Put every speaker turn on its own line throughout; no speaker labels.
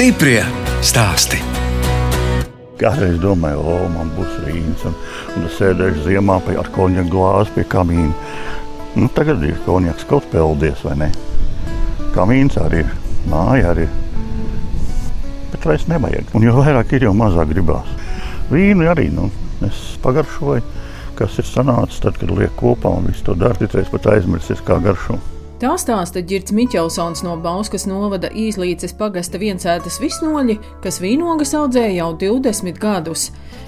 Stiprie stāsti.
Kādreiz domāju, o, man būs vīns, un, un es sēdēšu ziemā pie, ar konjaku glāzi pie kamīna. Nu, tagad ir konjaks kaut peldies, vai ne? Kamīns arī ir, māja arī ir. Bet vairs nevajag. Un jo vairāk ir, jo mazāk gribās. Vīnu arī, nu, es pagaršoju, kas ir sanācis tad, kad liek kopā un visu to dara, ticēs pat aizmirsis, kā garšo.
Tā stāsta Girts Miķelsons no Bauskas novada īslīces pagasta viensētas visnoļi, kas vīnogas audzēja jau 20 gadus.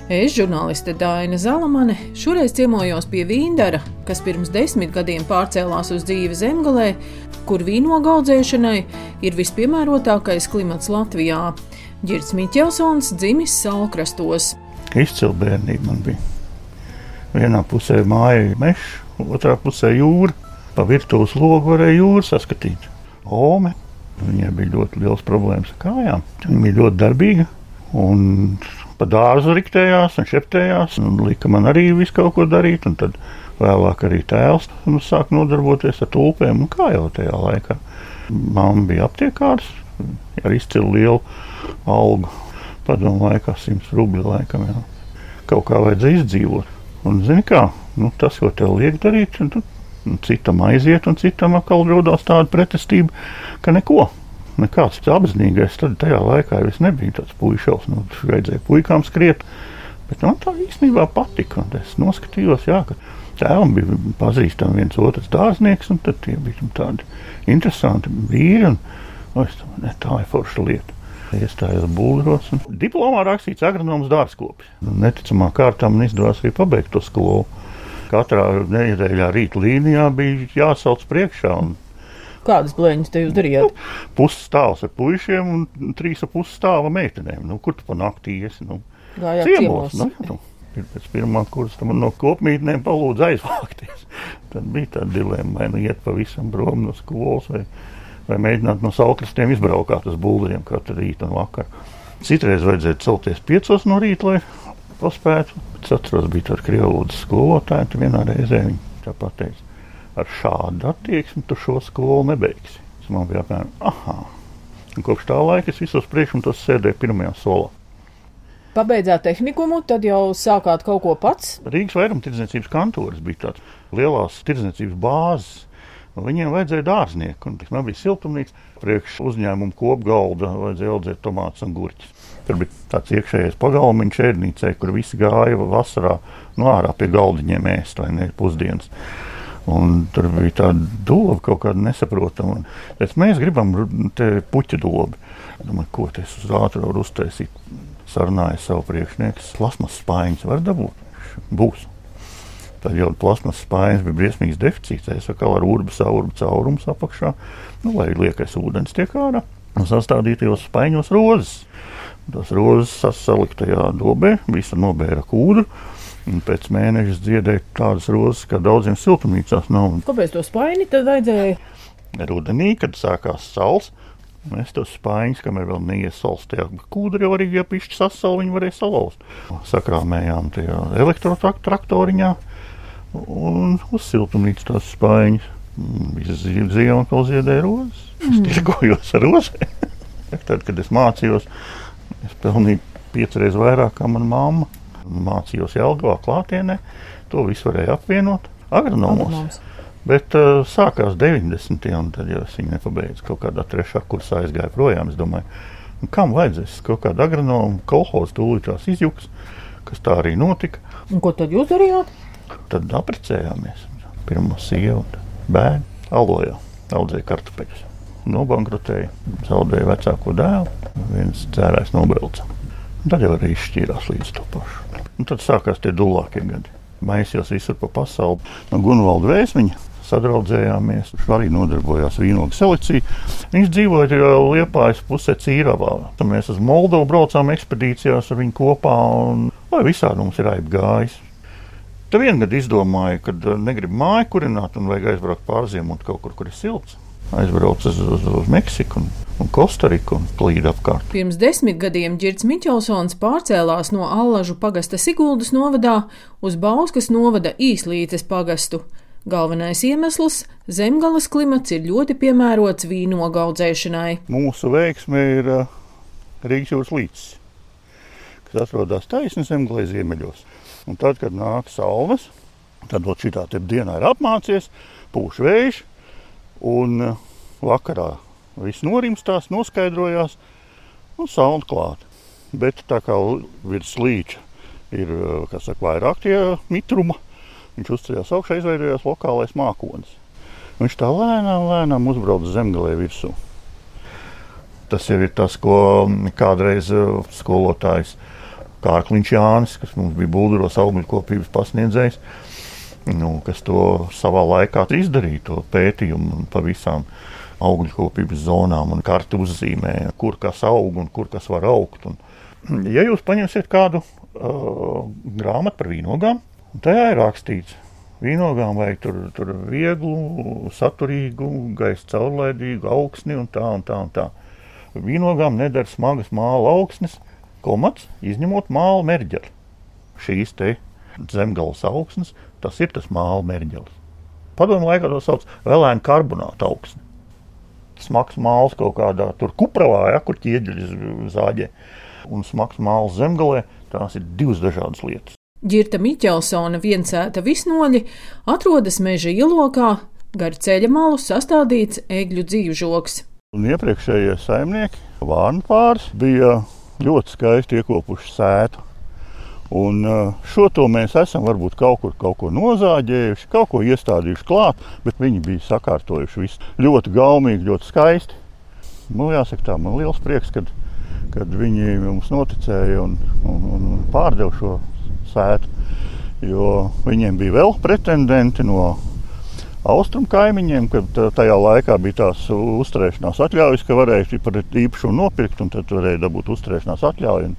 Es, žurnāliste Dāna Zalamane, šoreiz ciemojos pie Vīndara, kas pirms desmit gadiem pārcēlās uz dzīvi zemgalē, kur vīnogu audzēšanai ir vispiemērotākais klimats Latvijā. Girts Miķelsons dzimis Salkrastos.
Izcila bērnība man bija. Vienā pusē māja mežs, otrā pusē jūra. Pa virtuves logu varēja jūru saskatīt. Ome. Viņai bija ļoti liels problēmas ar kājām. Viņa bija ļoti darbīga. Un pa dārzu riktējās un šeptējās. Un lika man arī visu kaut ko darīt. Un tad vēlāk arī tēls sāk nodarboties ar tulpēm. Un kā jau tajā laikā. Māma bija aptiekārs ar izcilu lielu algu. Padomu laikā 100 rubļu laikam. Jā. Kaut kā vajadzēja izdzīvot. Un, zini kā, nu, tas, ko tev liek darīt, tu citam aiziet, un citam atkal rodas tāda pretestība, ka neko. Nekāds apzinīgais tad tajā laikā es nebiju tāds puišals, nu, vajadzēja puikām skriet. Bet man tā īstenībā patika. Es noskatījos, jā, ka tēvam bija pazīstami viens otrs dārznieks, un tie bija tādi interesanti vīri. Un, o, es domāju, ne, tā ir forša lieta. Iestājos būvniecības, un diplomā rakstīts agronoms dārzkopis. Neticamā kārtā man izdevās arī pabeigt to skolu katrā nedēļā rīta līnijā bija jāsauc priekšā. Un,
Kādas blēņas te jūs darījāt? Nu,
Pusstāvs ar puišiem un trīs ar pusstāva meitenēm. Nu, kur tu pa naktī esi? Nu,
Gājāt ciemos.
Nu, nu, pēc pirmā kursa man no kopmītnēm palūdza aizvākties. Tad bija tā dilemma, vai nu iet pavisam prom no skolas, vai, vai mēģināt no saukrastiem izbraukāt uz būviem katru rītu un vakaru. Citreiz vajadzēja celties piecos no rīta, lai paspētu. Es atceros, bija tāda krievlodas skolotāja, tu vienā reizē viņa tā pateica, ar šādu attieksmi tu šo skolu nebeigsi. Tas man bija apmēram, ah, un kopš tā laika es visos priekšmetos sēdēju pirmajā solā.
Pabeidzāt tehnikumu, tad jau sākāt kaut ko pats.
Rīgas vairumtirdzniecības kantoras bija tāds lielās tirdzniecības bāzes. Un viņiem vajadzēja dārznieku, un man bija siltumnīca, priekš uzņēmuma kopgalda, vajadzēja audzēt tomātus un gurķus. Tur bija tāds iekšējais pagalmiņš ēdnīcē, kur visi gāja vasarā no ārā pie galdiņiem ēst vai ne pusdienas. Un tur bija tāda doma, kaut kāda nesaprotama. Pēc mēs gribam te puķa dobi. Domāju, ko tas uz ātru var uztaisīt. Sarunāja savu priekšnieku. Plasmas spaiņas var dabūt. Būs. Tad jau plasmas spaiņas bija briesmīgs deficīts. Es saku, ar urbu caurumu apakšā, nu, lai liekais ūdens tiek ārā. Un sastādītajos spaiņos rozes. Tas rozes sasalikt tajā dobē, visa nobēra kūdu. Pēc mēneša dziedēja tādas rozes, kā daudziem siltumnīcās nav.
Kāpēc to spaini tad vajadzēja?
Rudenī, kad sākās saules, mēs tos spaiņus, kamēr vēl neiesals tajā kūdrī, arī ja pišķi sasal, viņi varēja salauzt. Sakrāmējām tajā elektrotraktoriņā un uz siltumnīcas tās spaiņas. Visas ziemā vēl ziedēja rozes. Es tirgojos ar rozēm. Tad, kad es mācījos, Es pelnīju piecreiz vairāk kā mana mamma. Mācījos Jālgavā klātienē. To visu varēja apvienot agronomos.
Agronoms.
Bet uh, sākās 90. un tad jau es viņu nepabeidzu. Kaut kādā trešā kursā aizgāju projām. Es domāju, nu, kam vajadzēs kaut kādu agronomu kolhozu tūlītās izjūgs, kas tā arī notika.
Un ko tad jūs darījāt?
Tad apprecējāmies. Pirmā sieva un bērnu alojā audzēja kartupeļus. Nobankrotēja, zaudēja vecāko dēlu, viens dzērājs nobrauca. Tad jau arī izšķīrās līdz to pašu. Un tad sākās tie dulākie gadi. Maisījos visur pa pasauli. No Gunvalda vēsmiņa sadraudzējāmies. Viņš arī nodarbojās vīnogu selekciju. Viņš dzīvoja Liepājas pusē Cīravā. Tad mēs uz Moldovu braucām ekspedīcijās ar viņu kopā. Un, lai visādi mums ir aizgājis. Tad vienā gadā izdomāju, ka negribu māju kurināt un vajag aizbraukt pārziemot kaut kur, kur ir silts. Aizbraucu uz, uz, uz Meksiku un, un Kostariku un plīdu apkārt.
Pirms desmit gadiem Girts Miķelsons pārcēlās no Allažu pagasta Siguldas novadā uz Bauskas novada Īslītes pagastu. Galvenais iemesls - zemgales klimats ir ļoti piemērots vīnogu audzēšanai.
Mūsu veiksme ir uh, Rīgas jūras līcis, kas atrodas taisni zemgālē ziemeļos. Un tad, kad nāk saules, tad šī tā diena ir apmācies, pūš vējš, un eh, vakarā viss norimstās, noskaidrojās, un saule klāta. Bet tā kā virs līča ir eh, saka, vairāk tie mitruma, viņš uzceļās augšā, izveidojās lokālais mākonis. Viņš tā lēnām, lēnām uzbrauc zemgālē virsū. Tas jau ir tas, ko kādreiz eh, skolotājs Kārkliņš Jānis, kas mums bija Bulgaros augļu kopības pasniedzējs, nu, kas to savā laikā izdarīja, to pētījumu pa visām augļu kopības zonām un kartu uzzīmēja, kur kas aug un kur kas var augt. Un, ja jūs paņemsiet kādu uh, grāmatu par vīnogām, tajā ir rakstīts, Vīnogām vajag tur, tur vieglu, saturīgu, gaisa caurlaidīgu augsni un tā un tā. Un tā. Vīnogām nedara smagas māla augsnes, komats, izņemot māla merģeli. Šīs te zemgālas augsnes, tas ir tas māla merģelis. Padomu laikā to sauc par vēlēnu karbonātu augsni. Smags māls kaut kādā tur kupravā, ja, kur ķieģeļi zāģē. Un smags māls zemgālē, tās ir divas dažādas lietas.
Girta Miķelsona viencēta visnoļi atrodas meža ielokā, gar ceļa malu sastādīts egļu dzīvžoks.
Un iepriekšējie saimnieki, vārnu pāris, bija ļoti skaisti iekopuši sētu. Un šo to mēs esam varbūt kaut kur kaut nozāģējuši, kaut ko iestādījuši klāt, bet viņi bija sakārtojuši visu ļoti gaumīgi, ļoti skaisti. Nu, jāsaka, tā man liels prieks, kad, kad viņi mums noticēja un, un, un pārdeva šo sētu. Jo viņiem bija vēl pretendenti no austrumu kaimiņiem, kad tajā laikā bija tās uzturēšanās atļaujas, ka varēja par īpašumu nopirkt, un tad varēja dabūt uzturēšanās atļauju. Un,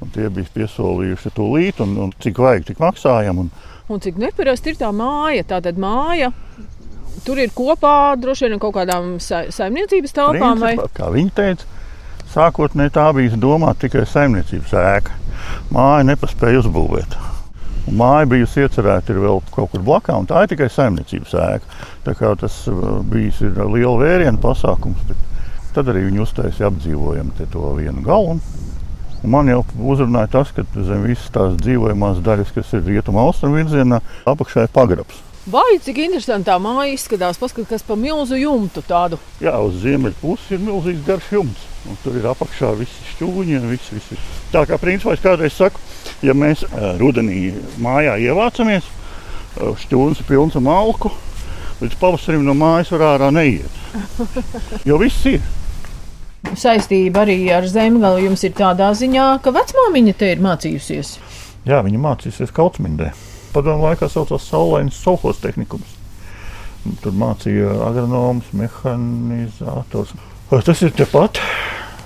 un tie bija piesolījuši līdzi, un, un cik vajag, tik maksājam. Un,
un cik neparasti ir tā māja? Tātad māja. Tur ir kopā droši vien kaut kādām sa saimniecības telpām.
Vai? Kā viņi teica, sākotnēji tā bija domāta tikai saimniecības ēka māju nepaspēja uzbūvēt. Un māja bijusi iecerēta vēl kaut kur blakā, un tā ir tikai saimniecības ēka. Tā kā tas uh, bijis liela vērienu pasākums, tad arī viņi uztaisīja apdzīvojumu to vienu galu. Man jau uzrunāja tas, ka zem visas tās dzīvojamās daļas, kas ir rietumu austrumu virzienā, apakšā ir pagrabs.
Vai cik interesanti tā māja izskatās, paskatās pa milzu jumtu tādu.
Jā, uz ziemeļu puses ir milzīgs garš jumts. Un tur ir apakšā visi šķūņi un viss. viss. Tā kā principā es kādreiz saku, ja mēs uh, rudenī mājā ievācamies, uh, šķūnis ir pilns ar malku, līdz pavasarim no mājas var ārā neiet. Jo viss ir.
Saistība arī ar zemgali jums ir tādā ziņā, ka vecmāmiņa te ir mācījusies.
Jā, viņa mācīsies Kautsmindē. Padomu laikā saucās Saulainas Solhos tehnikums. Tur mācīja agronomus, mehanizators. Tas ir tepat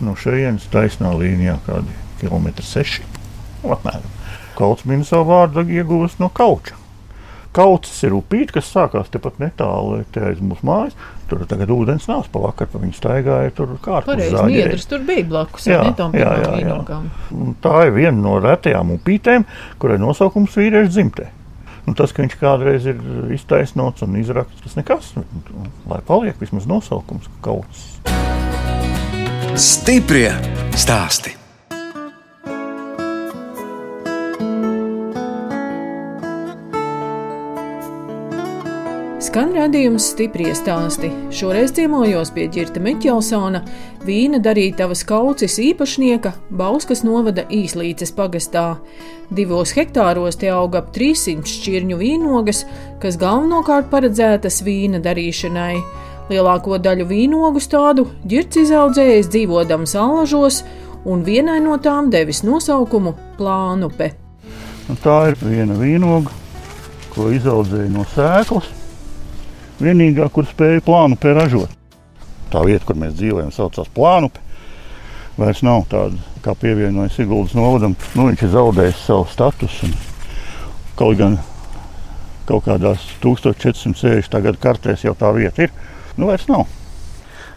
no šejienes taisnā līnijā, kādi kilometri seši. Apmēram. Kauts min savu vārdu iegūst no kauča. Kauts ir upīte, kas sākās tepat netālu te aiz mūsu mājas. Tur tagad ūdens nāca pa vakaru, pa viņu staigāja tur kārtas.
Niedrs tur bija blakus, jā, ne, jā, jā, jā.
Tā ir viena no retajām upītēm, kurai nosaukums vīriešu dzimtē. Nu, tas, ka viņš kādreiz ir iztaisnots un izrakts, tas nekas. Lai paliek vismaz nosaukums kaut kas.
Stiprie stāsti.
Skan redzējums stipri stāsti. Šoreiz ciemojos pie Girta Meķelsona, vīna darītavas kaucis īpašnieka Bauskas novada īslīces pagastā. Divos hektāros tie aug ap 300 šķirņu vīnogas, kas galvenokārt paredzētas vīna darīšanai. Lielāko daļu vīnogu stādu Girts izaudzējis dzīvodams Allažos, un vienai no tām devis nosaukumu Plānupe.
Un tā ir viena vīnoga, ko izaudzēja no sēklas vienīgā, kur spēja plānu ražot. Tā vieta, kur mēs dzīvojam, saucās Plānupe. Vairs nav tāda, kā pievienojas Siguldas novadam. Nu, viņš ir zaudējis savu statusu. Kaut gan kaut kādās 1460. gada kartēs jau tā vieta ir. Nu, vairs nav.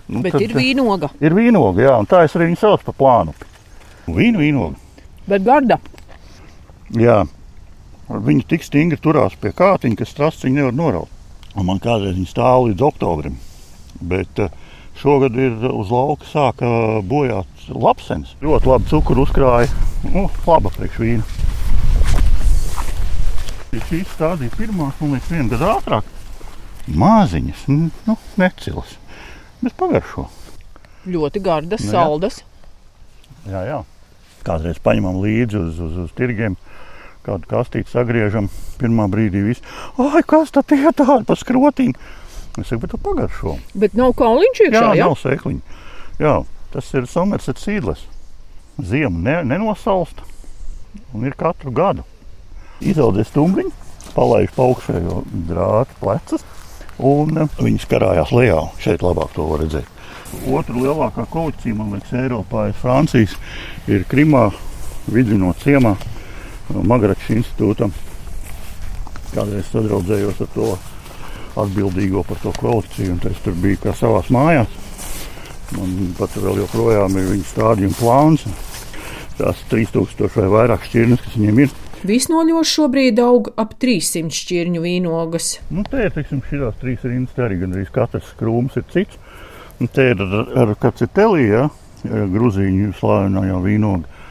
Nu, Bet tad, ir vīnoga.
Ir vīnoga, jā, un tā es arī viņu saucu par plānu. Vīnu vīnoga.
Bet garda.
Jā, viņi tik stingri turās pie kātiņa, ka strasts viņu nevar noraut. Un man kādreiz viņa stāv līdz oktobrim. Bet uh, Šogad ir uz lauka sāka bojāt lapsenes. Ļoti labi cukuru uzkrāja. Nu, laba priekšvīna. Šīs stādīja pirmās, man liekas, vienu gadu ātrāk. Māziņas, nu, necilas, bet pagaršo.
Ļoti gardas,
Nu, jā.
saldas.
Jā, jā. Kādreiz paņemam līdzi uz, uz, uz tirgiem, kādu kastīti sagriežam. Pirmā brīdī viss, ai, kas tad ir tāda pa skrotīm? Es saku, bet tu pagaršo.
Bet nav kauliņš
Jā,
iekšā. Jā,
nav sēkliņa. Jā, tas ir Somerset sīdlis. Ziema ne, nenosalst un ir katru gadu. Izaudzē stumbriņu, palaiž pa augšējo drātu plecus un eh, viņi karājās lejā. Šeit labāk to var redzēt. Otra lielākā kolekcija, man liekas, Eiropā ir Francijas, ir Krimā, Vidzinot ciemā, Magračs institūtam. Kādreiz sadraudzējos ar to atbildīgo par to kolekciju, un es tur biju kā savās mājās. Man pat vēl joprojām ir viņa stādījuma plāns. Tās 3000 vai vairāk šķirnes, kas viņiem ir.
Visnoļos šobrīd aug ap 300 šķirņu vīnogas.
Nu, te ir teiksim, šīs trīs rindas, te arī gandrīz katrs krūms ir cits. Un te ir ar, kāds ir telija, grūzīņu slavenā vīnoga,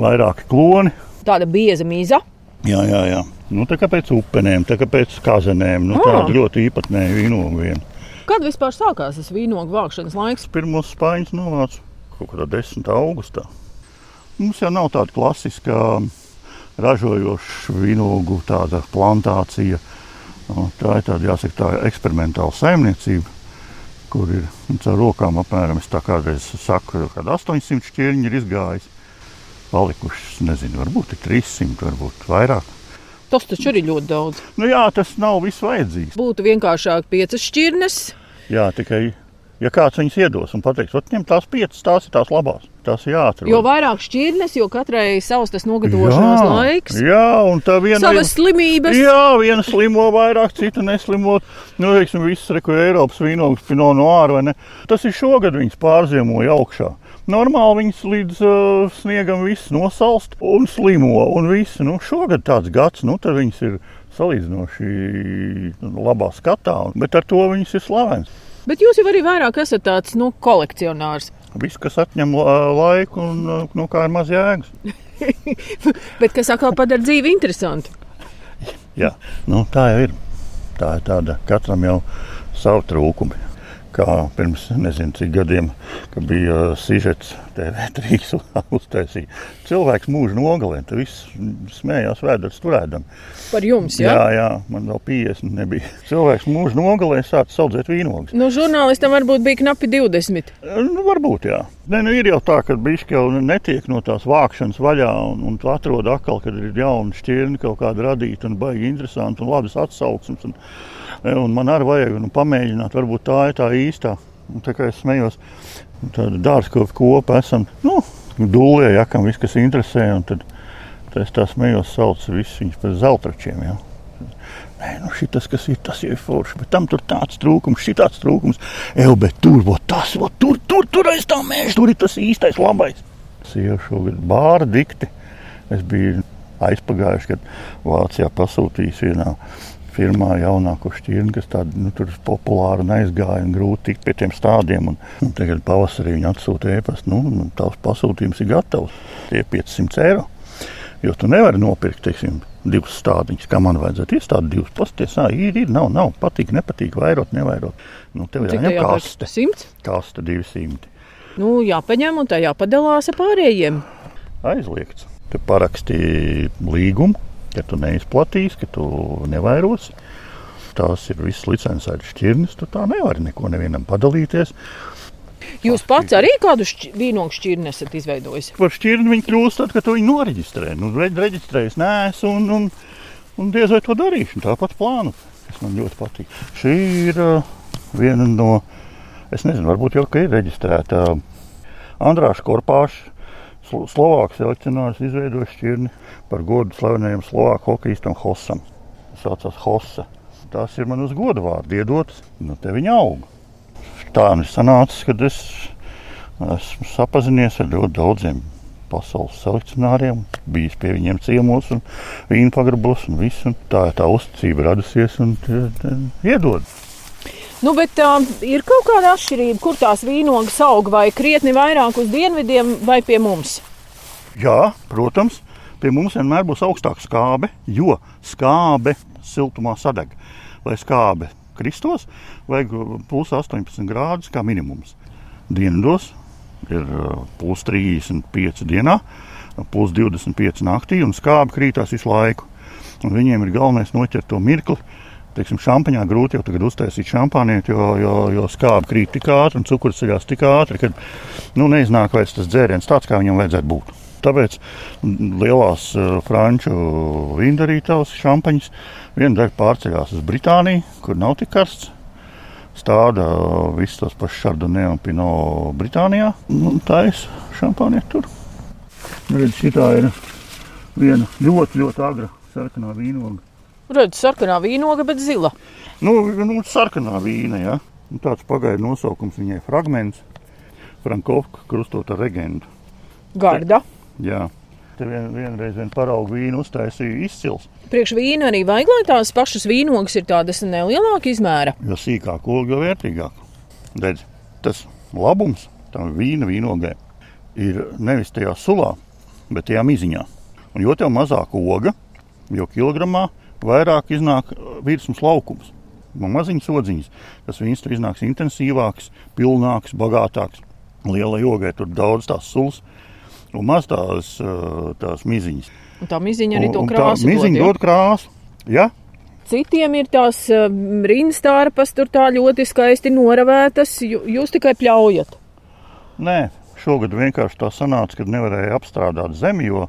vairāki kloni.
Tāda bieza mīza.
Jā, jā, jā. Nu, tā kā pēc upenēm, tā kā pēc kazenēm. Nu,
Ah.
tāda ļoti īpatnēja vīnoga viena.
Kad vispār sākās tas vīnogu vākšanas laiks?
Pirmos spāņus novāca kaut kādā 10. augustā. Mums jau nav tāda klasiskā ražojoša vīnogu tāda plantācija. Nu, Tā ir tāda, jāsaka, tā eksperimentāla saimniecība, kur ir nu, caur rokām apmēram, es tā kādreiz saku, kad 800 šķirņi ir izgājis. Palikušas, nezinu, varbūt ir 300, varbūt vairāk.
Tas taču arī ļoti daudz.
Nu jā, tas nav viss vajadzīgs.
Būtu vienkāršāk piecas šķirnes.
Jā, tikai, ja kāds viņus iedos un pateiks, ot, ņem tās piecas, tās ir tās labās, tās ir jāatrod.
Jo vairāk šķirnes, jo katrai savs tas nogatavošanas
jā,
laiks,
Jā, un tā viena
savas slimības.
Jā, viena slimo vairāk, cita neslimo. Nu, teiksim, visas reku Eiropas vīnogas pino no ārā. Tas ir šogad viņas pārziemoja augšā. Normāli viņas līdz uh, sniegam viss nosalst un slimo. Un visu. nu, šogad tāds gads, nu, tad viņas ir salīdzinoši labā skatā. Bet ar to viņas ir slavenas.
Bet jūs jau arī vairāk esat tāds nu, kolekcionārs.
Viss, kas atņem la- laiku un uh, nu, kā ir maz jēgas.
Bet kas atkal padara dzīvi interesantu.
Jā, nu, tā jau ir. Tā ir tāda, katram jau savu trūkumu. Kā pirms nezinu, cik gadiem, kad bija uh, sižets, TV3 uztaisīja. Cilvēks mūžu nogalina, tad viss smējās vēders turēdam.
Par jums,
Jā,
jā?
jā, man vēl 50 nebija. Cilvēks mūžu nogalina, sāca saudzēt vīnogas.
Nu, žurnālistam varbūt bija knapi 20.
Nu, varbūt, jā. Nē, nu, ir jau tā, ka bišķi jau netiek no tās vākšanas vaļā, un, un tu atrod atkal, kad ir jauna šķirne kaut kāda radīta un baigi interesanti un labas atsauksmes. Un, un man arī vajag nu, pamēģināt, varbūt tā ir tā īstā. Un, tā kā es smējos, tāda dārzkopja kopa esam, nu, dūlē, ja kam viss, kas interesē, un tad, tad es tā smējos, saucu visus viņus par zeltračiem, jā. Nē, nu šitas, kas ir, tas ir forši, bet tam tur tāds trūkums, šitāds trūkums. Eju, bet tur, vo, tas, vo, tur, tur, tur aiz tā mēža, tur ir tas īstais labais. Sieva šogad bāra dikti. Es biju aizpagājuši, kad Vācijā pasūtījis vienā firmā jaunāko šķirni, kas tāda nu, populāra un aizgāja un grūti tikt pie tiem stādiem. Un, un tagad pavasarī viņi atsūta ēpastu, nu, tavs pasūtījums ir gatavs. Tie ir 500 eiro. Jo tu nevari nopirkt, teiksim, divas stādiņas, kā man vajadzētu iestādīt divas. Pasties, ā, ir, ir, nav, nav, patīk, nepatīk, vairot, nevairot. Nu, tev
Cik
jāņem kaste.
100?
Kaste 200.
Nu, jāpaņem un tā jāpadalās ar pārējiem.
Aizliegts. Tu parakstīji līgumu, ka tu neizplatīsi, ka tu nevairosi. Tās ir visas licencētas šķirnes, tu tā nevari neko nevienam padalīties.
Jūs pats arī kādu šķi vīnogu šķirni esat izveidojis?
Par šķirni viņi kļūst tad, kad tu viņu noreģistrē. Nu, re- reģistrējis neesmu un, un, un diez vai to darīšu. Tāpat plānu, kas man ļoti patīk. Šī ir uh, viena no, es nezinu, varbūt jau ka ir reģistrēta uh, Andrāša Korpāša. Slo- Slovāks selekcionārs izveidoja šķirni par godu slavenajam slovāku hokeistam Hosam. Tas saucās Hosa. Tās ir man uz godu vārdu iedotas. Nu, te viņa aug. Tā nu ir sanācis, kad es esmu sapazinies ar ļoti daudziem pasaules selekcionāriem, bijis pie viņiem ciemos un vīnu pagrabos un viss. Un tā ir tā uzticība radusies un t- t- iedod.
Nu, bet uh, ir kaut kāda atšķirība, kur tās vīnogas aug, vai krietni vairāk uz dienvidiem, vai pie mums?
Jā, protams, pie mums vienmēr būs augstāka skābe, jo skābe siltumā sadeg. Lai skābe kristos, vajag plus 18 grādus kā minimums. Dienvidos ir plus 35 dienā, plus 25 naktī, un skābe krītās visu laiku. Un viņiem ir galvenais noķert to mirkli. Teiksim, šampaņā grūti jau tagad uztaisīt šampānieti, jo, jo, jo skābe krīt tik ātri un cukurs ceļās tik ātri, ka nu, neiznāk vairs tas dzēriens tāds, kā viņam vajadzētu būt. Tāpēc lielās uh, franču vīndarītavas šampaņas daļa pārceļās uz Britāniju, kur nav tik karsts. Stāda uh, visus tos pašus šardonē un pino Britānijā. Nu, tā ir šampāniet tur. Redz, šitā ir viena ļoti, ļoti agra sarkanā vīnoga.
Redz, sarkanā vīnoga, bet zila.
Nu, nu sarkanā vīna, jā. Ja. Tāds pagaidu nosaukums viņai fragments. Frankovka krustota regenda.
Garda.
Jā. Te vien, vienreiz vien paraugu vīnu uztaisīja izcils.
Priekš vīna arī vajag, lai tās pašas vīnogas ir tādas nelielāka izmēra.
Jo sīkāk oga, jo vērtīgāk. Redz, tas labums tam vīna vīnogai ir nevis tajā sulā, bet tajā miziņā. Un jo tev mazāk oga, jo kilogramā vairāk iznāk virsmas laukums. Maziņas odziņas tas viņas tur iznāks intensīvāks, pilnāks, bagātāks. Lielai ogai tur daudz tās sulas un maz tās, tās miziņas.
Un tā miziņa arī to krāsu
dod. Miziņa dod krāsu. Ja?
Citiem ir tās rīnstārpas, tur tā ļoti skaisti noravētas. Jūs tikai pļaujat.
Nē, šogad vienkārši tā sanāca, ka nevarēja apstrādāt zemi, jo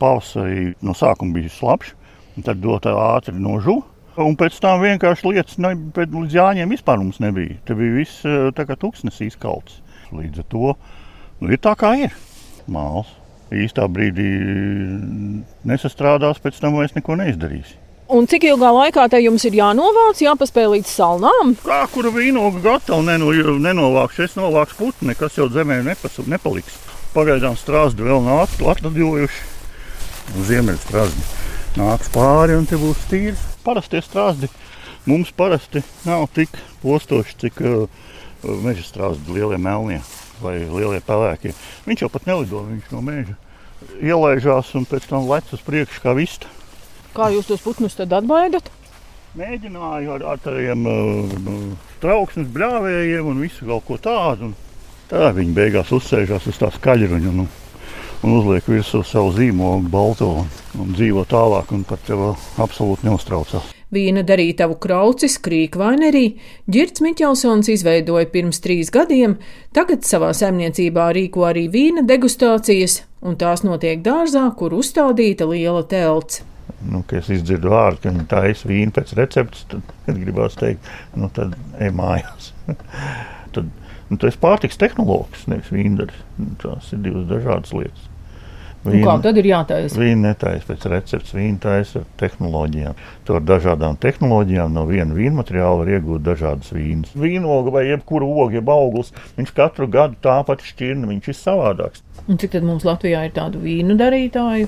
pavasarī no sākuma bija slapjš, tad dot ātri nožu. Un pēc tam vienkārši lietas ne, līdz jāņem vispār mums nebija. Te bija viss tā kā tūkstnes izkalts. Līdz ar to nu, ir tā kā ir māls. Īstā brīdī nesastrādās, pēc tam vairs neko neizdarīs.
Un cik ilgā laikā te jums ir jānovāc, jāpaspēj līdz salnām?
Kā kura vīnoga gatava neno, nenovākšu, es novākšu putnu, nekas jau zemē nepas, nepaliks. Pagaidām strāzdi vēl nav atladojuši. Ziemeļstrāzdi nāks pāri un te būs tīri. Parastie strāzdi mums parasti nav tik postoši, cik uh, meža strāzdi lielie melnie vai lielie pelēki. Viņš jau pat nelido, viņš no meža ielaižās un pēc tam lec uz priekšu kā vista.
Kā jūs tos putnus tad atbaidat?
Mēģināju ar, ar tādiem uh, trauksmes bļāvējiem un visu kaut ko tādu. Un tā viņi beigās uzsēžās uz tā skaļruņa un, un uzliek virsū savu zīmogu balto un, un dzīvo tālāk un par tevi absolūti neuztraucās.
Vīna darītavu kraucis Krīkvainerī Girts Miķelsons izveidoja pirms trīs gadiem, tagad savā saimniecībā rīko arī vīna degustācijas, un tās notiek dārzā, kur uzstādīta liela telts.
Nu, kad es dzirdu vārdu, ka viņi taisa vīnu pēc receptes, tad, gribās teikt, nu, tad ej mājās. tad, nu, tas ir pārtiks tehnoloģis, nevis vīndaris. Tās ir divas dažādas lietas.
Vīna, kā tad ir jātaisa?
Vīna netaisa pēc receptes, vīna taisa ar tehnoloģijām. To ar dažādām tehnoloģijām no viena vīna materiāla var iegūt dažādas vīnas. Vīnoga vai jebkura oga, jeb auglis, viņš katru gadu tāpat šķirna, viņš ir savādāks.
Un cik tad mums Latvijā ir tādu vīnu darītāju?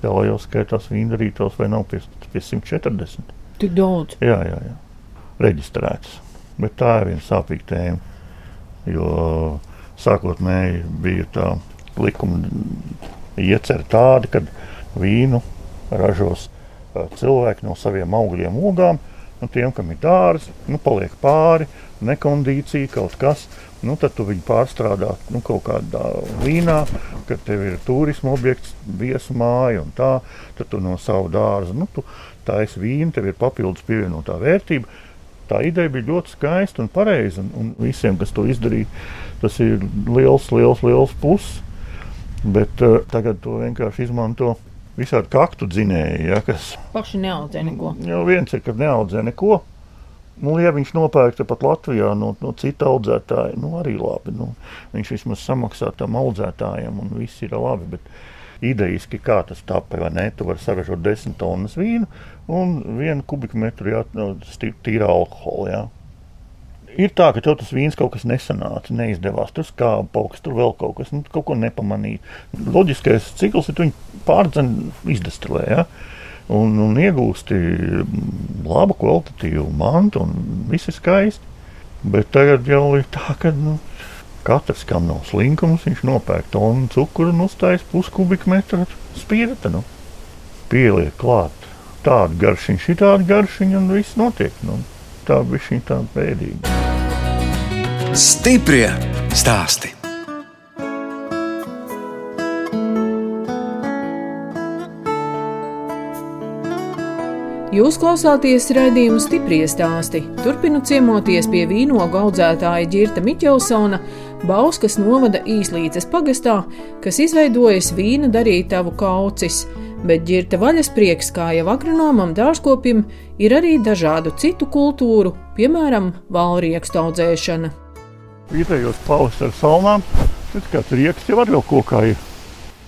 Jā, jau skaitās vīndarītos vai nav pie, pie 140.
Tik daudz?
Jā, jā, jā. Reģistrēts. Bet tā ir viena sāpīga tēma. Jo sākotnēji bija tā likuma iecer tāda, ka vīnu ražos cilvēki no saviem augļiem, ogām. Nu, tiem, kam ir dārsts, nu, paliek pāri, nekondīcija, kaut kas. Nu, tad tu viņu pārstrādā nu, kaut kādā vīnā, kad tev ir turisma objekts, viesu māja un tā. Tad tu no sava dārza nu, taisi vīnu, tev ir papildus pievienotā vērtība. Tā ideja bija ļoti skaista un pareiza. Un, un visiem, kas to izdarīja, tas ir liels, liels, liels pluss. Bet uh, tagad to vienkārši izmanto visādi kaktu dzinēji, ja, kas
paši neaudzē neko.
Jau viens ir, ka neaudzē neko. Nu, ja viņš nopērk tepat Latvijā no, no cita audzētāja, nu, arī labi. Nu, viņš vismaz samaksā tam audzētājam, un viss ir labi. Bet idejiski, kā tas tapē, vai ne? Tu vari saražot desmit tonnas vīnu un vienu kubikmetru jā, tīra alkohola. Jā ir tā, ka tev tas vīns kaut kas nesanāca, neizdevās. Tur skāba pauks, tur vēl kaut kas, nu, kaut ko nepamanīja. Loģiskais cikls ir, ka viņi pārdzen izdestilē. Ja? Un, un iegūsti labu, kvalitatīvu mantu, un viss ir skaisti. Bet tagad jau ir tā, ka nu, katrs, kam nav slinkums, viņš nopērk tonu cukuru un uztais puskubikmetru spirta. Nu. Pieliek klāt tādu garšiņu, šī tāda garšiņa, un viss notiek. Nu, tā bija tāda pēdīga.
Stiprie stāsti.
Jūs klausāties raidījuma stipri stāstī. Turpinot ciemoties pie vīnogu audzētāja Girta Miķelsona, Bauskas novada īslīces pagastā, kas izveidojas vīna darītavu kaucis, bet Girta vaļasprieks, kā jau agronomam dārzkopim, ir arī dažādu citu kultūru, piemēram, valriekstu audzēšana.
Vietējos pavasara salnām, tad kāds rieksts jau var vēl kokā ir.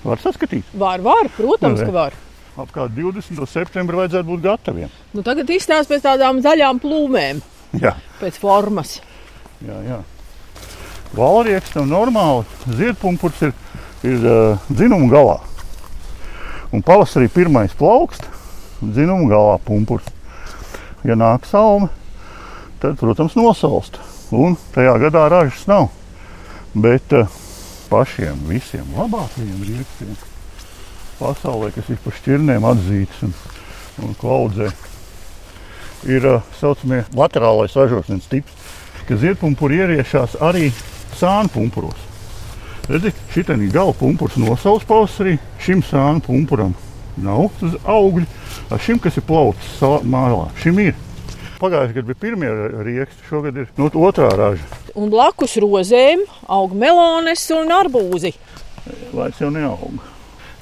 Var saskatīt.
Var, var, protams,
Vai?
ka var.
Apkārt 20. septembrī vajadzētu būt gataviem.
Nu, tagad izstāsta pēc tādām zaļām plūmēm,
Jā,
pēc formas.
jā. jā. Valrieksts normāli ziedpumpurs ir, ir uh, dzinuma galā. Un pavasarī pirmais plaukst, dzinuma galā pumpurs. Ja nāk salma, tad, protams, nosalst. Un tajā gadā ražas nav. Bet uh, pašiem visiem labākajiem riekstiem pasaulē, kas ir par šķirnēm atzīts un, un ko audzē, ir tā uh, saucamie laterālais ražošanas tips, ka ziedpumpuri ieriešās arī sānu pumpuros. Redzi, ir gala pumpurs nosauts pavasarī, šim sānu pumpuram nav uz augļu, ar šim, kas ir plaucis mālā, šim ir. Pagājušajā gadā bija pirmie rieksti, šogad ir no otrā raža.
Un blakus rozēm aug melones un arbūzi.
Vairs jau neaug.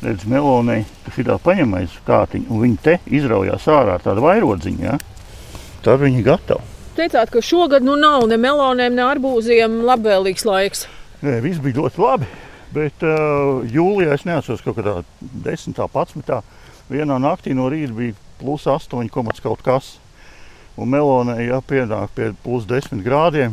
Redz, melonai, kas ir tā paņemais kātiņa, un viņi te izraujās ārā ar tādu vairodziņu, ja? tad viņi ir gatavi.
Teicāt, ka šogad nu nav ne melonēm, ne arbūziem labvēlīgs laiks.
Nē, viss bija ļoti labi, bet uh, jūlijā es neatceros kaut kādā 10. un 11. vienā naktī no rīta bija plus 8, kaut kas. Un melonai, ja pienāk pie plus 10 grādiem,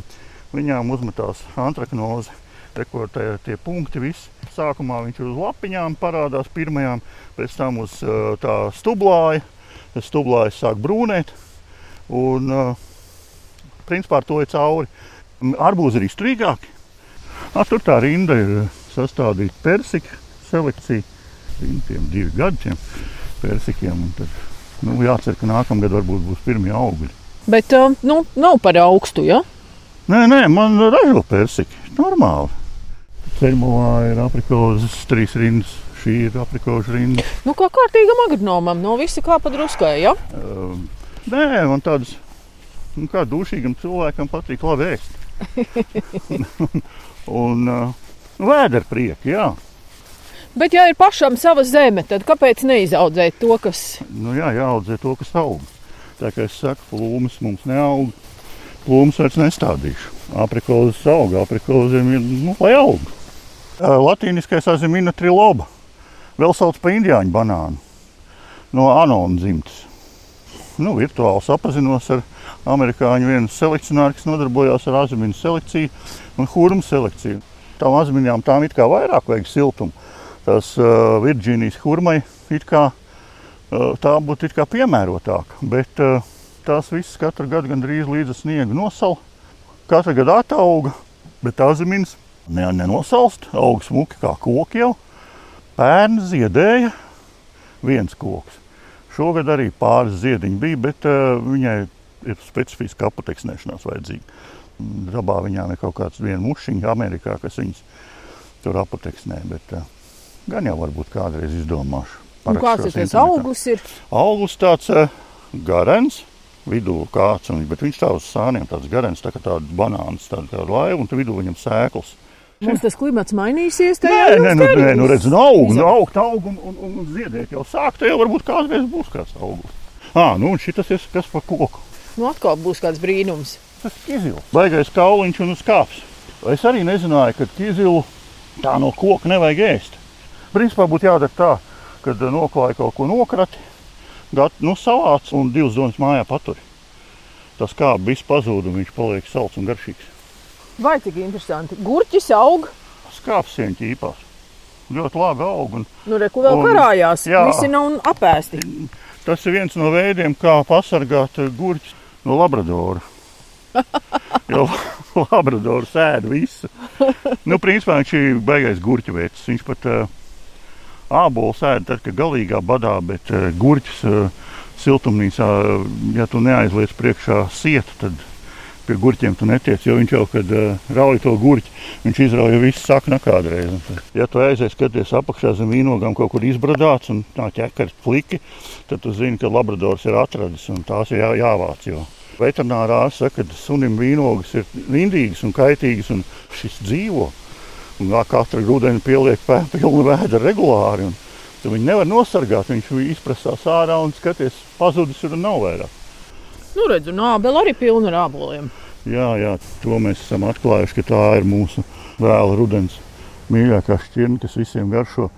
viņām uzmetās antraknoze. Rekordēja tie punkti visi. Sākumā viņš uz lapiņām parādās pirmajām, pēc tam uz uh, tā stublāja. Tas stublājs sāk brūnēt. Un, uh, principā ar to ir cauri. Arbūzi ir izturīgāki. A, tur tā rinda ir sastādīta persika selekcija. Tiem divi gadi tiem persikiem. Tad, nu, jācer, ka nākamgad varbūt būs pirmie augļi.
Bet uh, nu, nav par augstu, ja?
Nē, nē, man ražo persiki. Normāli. Ceļmalā ir aprikozes trīs rindas. Šī ir aprikožu rinda.
Nu, kā kārtīgam agronomam, no visa kā padruskai, ja?
Uh, nē, man tādas, nu, kā dušīgam cilvēkam patīk labi ēst. un uh, vēdera prieki, jā.
Bet, ja ir pašam sava zeme, tad kāpēc neizaudzēt to, kas
Nu, jā, jāaudzē to, kas aug. Tā kā es saku, plūmes mums neaug. Plūmes vairs nestādīšu. Aprikozes aug, aprikozēm ir, nu, lai aug. Latīniskais azimina triloba. Vēl sauc par indiāņu banānu. No Anona dzimtas. Nu, virtuāli sapazinos ar amerikāņu vienu selekcionāru, kas nodarbojās ar aziminu selekciju un hurmu selekciju. Tām aziminām tām it kā vairāk vajag siltumu. Tas uh, Virģīnijas hurmai it kā uh, tā būtu it kā piemērotāka. Bet uh, tās visas katru gadu gandrīz līdz sniegu nosala. Katru gadu atauga, bet azimins ne, nenosalst. Aug smuki kā koki jau. Pērn ziedēja viens koks. Šogad arī pāris ziediņi bija, bet uh, viņai ir specifiska apateksnēšanās vajadzīga. Dabā viņām ir kaut kāds viena mušiņa Amerikā, kas viņas tur apateksnē. Bet, uh, gan jau varbūt kādreiz izdomāšu.
kāds ir tas auglis? Ir?
Augurs tāds uh, garens, vidū kāds, un, bet viņš tā uz sāniem tāds garens, tā kā tāds banāns, tāda kā laiva, un vidū viņam sēklas.
Mums tas klimats mainīsies.
Nē, nē, nu, nē, nu redz, nu aug, nu aug, aug, un, un, un, ziedēt jau sāk, tad jau varbūt kādreiz būs kāds augurs. Ā, nu un šitas ir kas par koku.
Nu, atkal būs kāds brīnums.
Tas kizils. Baigais kauliņš un skāps. Es arī nezināju, ka kizilu tā no koka nevajag ēst. Principā būtu jādara tā, kad eh, noklāja kaut ko nokrati, gat, nu, savāc un divas donas mājā paturi. Tas kā viss pazūd un viņš paliek salds un garšīgs.
Vai cik interesanti. Gurķis aug,
Skāps sieņķi īpās. Ļoti labi aug. Un
nu, reku vēl
Un-
karājās.
jā.
Visi nav apēsti.
tas ir viens no veidiem, kā pasargāt gurķus no labradora. Jo Labradors ēda visu. Nu, principā viņš ir baigais gurķu veids. Viņš pat uh, ābolus ēda tad, kad galīgā badā, bet uh, gurķus uh, siltumnīcā, ja tu neaizliec priekšā sietu, tad pie gurķiem tu netiec, jo viņš jau, kad uh, rauj to gurķi, viņš izrauja visu sakna kādreiz. Un, ja tu aizies skaties apakšā zem vīnogām kaut kur izbradāts un tā ķekars pliki, tad tu zini, ka labradors ir atradis un tās ir jā, jāvāc. Jo. Veterinārā saka, ka sunim vīnogas ir indīgas un kaitīgas, un šis dzīvo. Un katra grūdiena pieliek pilnu vēdu regulāri. Tu viņu nevar nosargāt, viņš izprasās ārā un skaties, pazudis ir un nav vairāk.
Nu, redzu, nābeli arī pilna ar āboliem.
Jā, jā, to mēs esam atklājuši, ka tā ir mūsu vēla rudens mīļākā šķirne, kas visiem garšo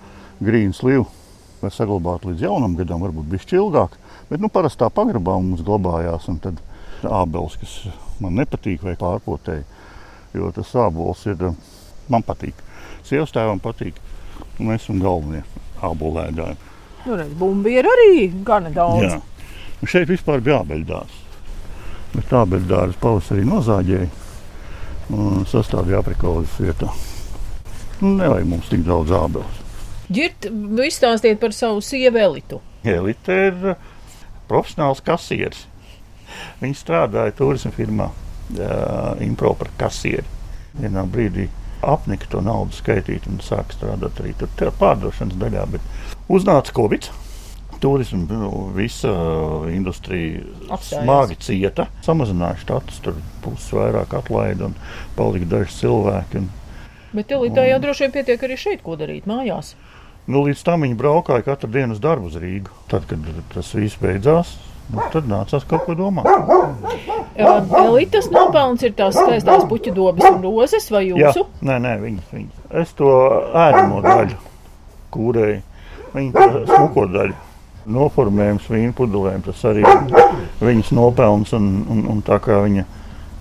grīnu slivu. Var saglabāt līdz jaunam gadam, varbūt bišķi ilgāk, bet nu, parastā pagrabā mums glabājās. Un tad ābeles, kas man nepatīk, vai pārpotēji. Jo tas ābols ir man patīk. Sievas tēvam patīk. Mēs esam galvenie ābolēdāji.
Nu, redz, bumbi ir arī gana daudz.
Jā. Un šeit vispār bija ābeļdārs. Bet ābeļdārs pavasarī nozāģēja un sastādīja aprikolizes vietā. Nu, nevajag mums tik daudz ābeles.
Girt, izstāstiet par savu sievu Elitu.
Elite ir profesionāls kasieris. Viņa strādāja turisma firmā, uh, impro par kasieri. Vienā brīdī apnika to naudu skaitīt un sāka strādāt arī tur pārdošanas daļā. Bet uznāca Covid. Turisma nu, visa industrija
Apstājās.
smagi cieta. Samazināja štatus, tur puses vairāk atlaida un palika daži cilvēki. Un,
Bet Elitā jau droši vien pietiek arī šeit, ko darīt mājās.
nu, līdz tam viņi braukāja katru dienu uz darbu uz Rīgu. Tad, kad tas viss beidzās, nu, tad nācās kaut ko domāt.
Elitas nopelns ir tās skaistās puķu dobas un rozes vai
Jā,
jūsu?
nē, nē, viņas, viņas. Es to ēdamo daļu kūrēju. Viņa to smuko daļu. Noformējums vīnu pudelēm, tas arī viņas nopelns. Un, un, un tā kā viņa,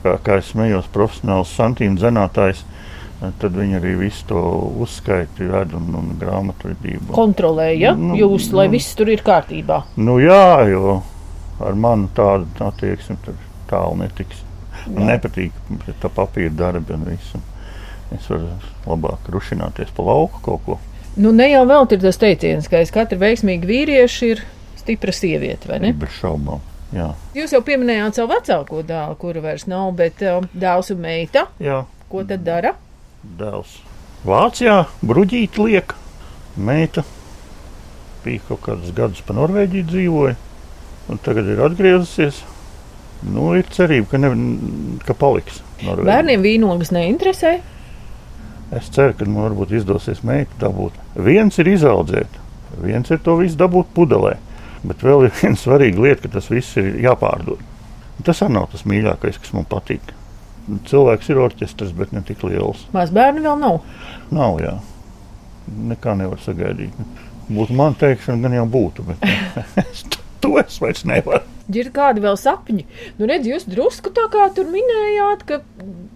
kā, kā es smējos, profesionāls santīmu zinātājs, tad viņa arī visu to uzskaiti ved un, un grāmatvedību.
Kontrolēja
Nu,
jūs, lai
nu.
viss tur ir kārtībā.
Nu jā, jo ar mani tādu attieksmi tur tālu netiks. Man nepatīk tā papīra darbi un viss. Es varu labāk rušināties pa lauku kaut ko.
Nu, ne jau vēl ir tas teiciens, ka aiz katra veiksmīga vīrieša ir stipra sieviete, vai ne?
Bez šaubām. Jā.
Jūs jau pieminējāt savu vecāko dēlu, kura vairs nav, bet uh, dēls un meita.
Jā,
Ko tad dara?
dēls. Vācijā bruģīt liek. Meita bija kaut kādus gadus pa Norvēģiju dzīvoja. Un tagad ir atgriezusies. Nu, ir cerība, ka, ne, ka paliks. Norvēģijā.
Bērniem vīnogas neinteresē.
Es ceru, ka man varbūt izdosies meitu dabūt. Viens ir izaudzēt, viens ir to visu dabūt pudelē. Bet vēl ir viena svarīga lieta, ka tas viss ir jāpārdod. Tas arī nav tas mīļākais, kas man patīk. Cilvēks ir orķestris, bet ne tik liels.
Maz bērni vēl nav.
Nav jā. Nekā nevar sagaidīt. Būtu man teikšana, gan jau būtu, bet es to es vairs nevaru.
Ir kādi vēl sapņi? Nu, redz, jūs drusku tā kā tur minējāt, ka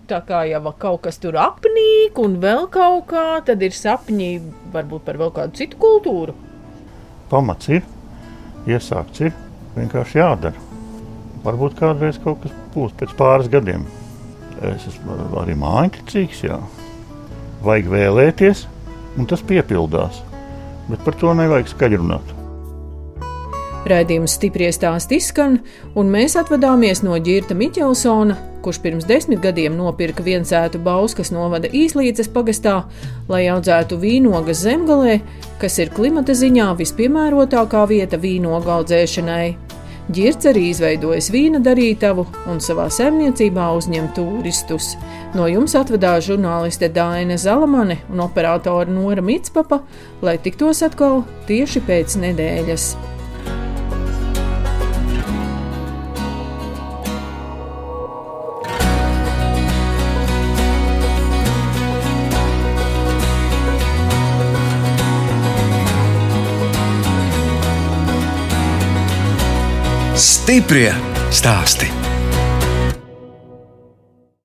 tā kā jau kaut kas tur apnīk un vēl kaut kā, tad ir sapņi varbūt par vēl kādu citu kultūru.
Pamats ir, iesākts ir, vienkārši jādara. Varbūt kādreiz kaut kas būs pēc pāris gadiem. Es esmu arī mājiņķis, jā. Vajag vēlēties, un tas piepildās. Bet par to nevajag skaļi runāt.
Raidījums stipri stāst izskan, un mēs atvadāmies no Girta Miķelsona, kurš pirms desmit gadiem nopirka viensētu Bauskas novada īslīces pagastā, lai audzētu vīnogas zemgalē, kas ir klimata ziņā vispiemērotākā vieta vīnogu audzēšanai. Girts arī izveidojis vīna darītavu un savā saimniecībā uzņem turistus. No jums atvadās žurnāliste Dāna Zalamane un operātore Nora Mitspapa, lai tiktos atkal tieši pēc nedēļas.
Stiprie stāsti.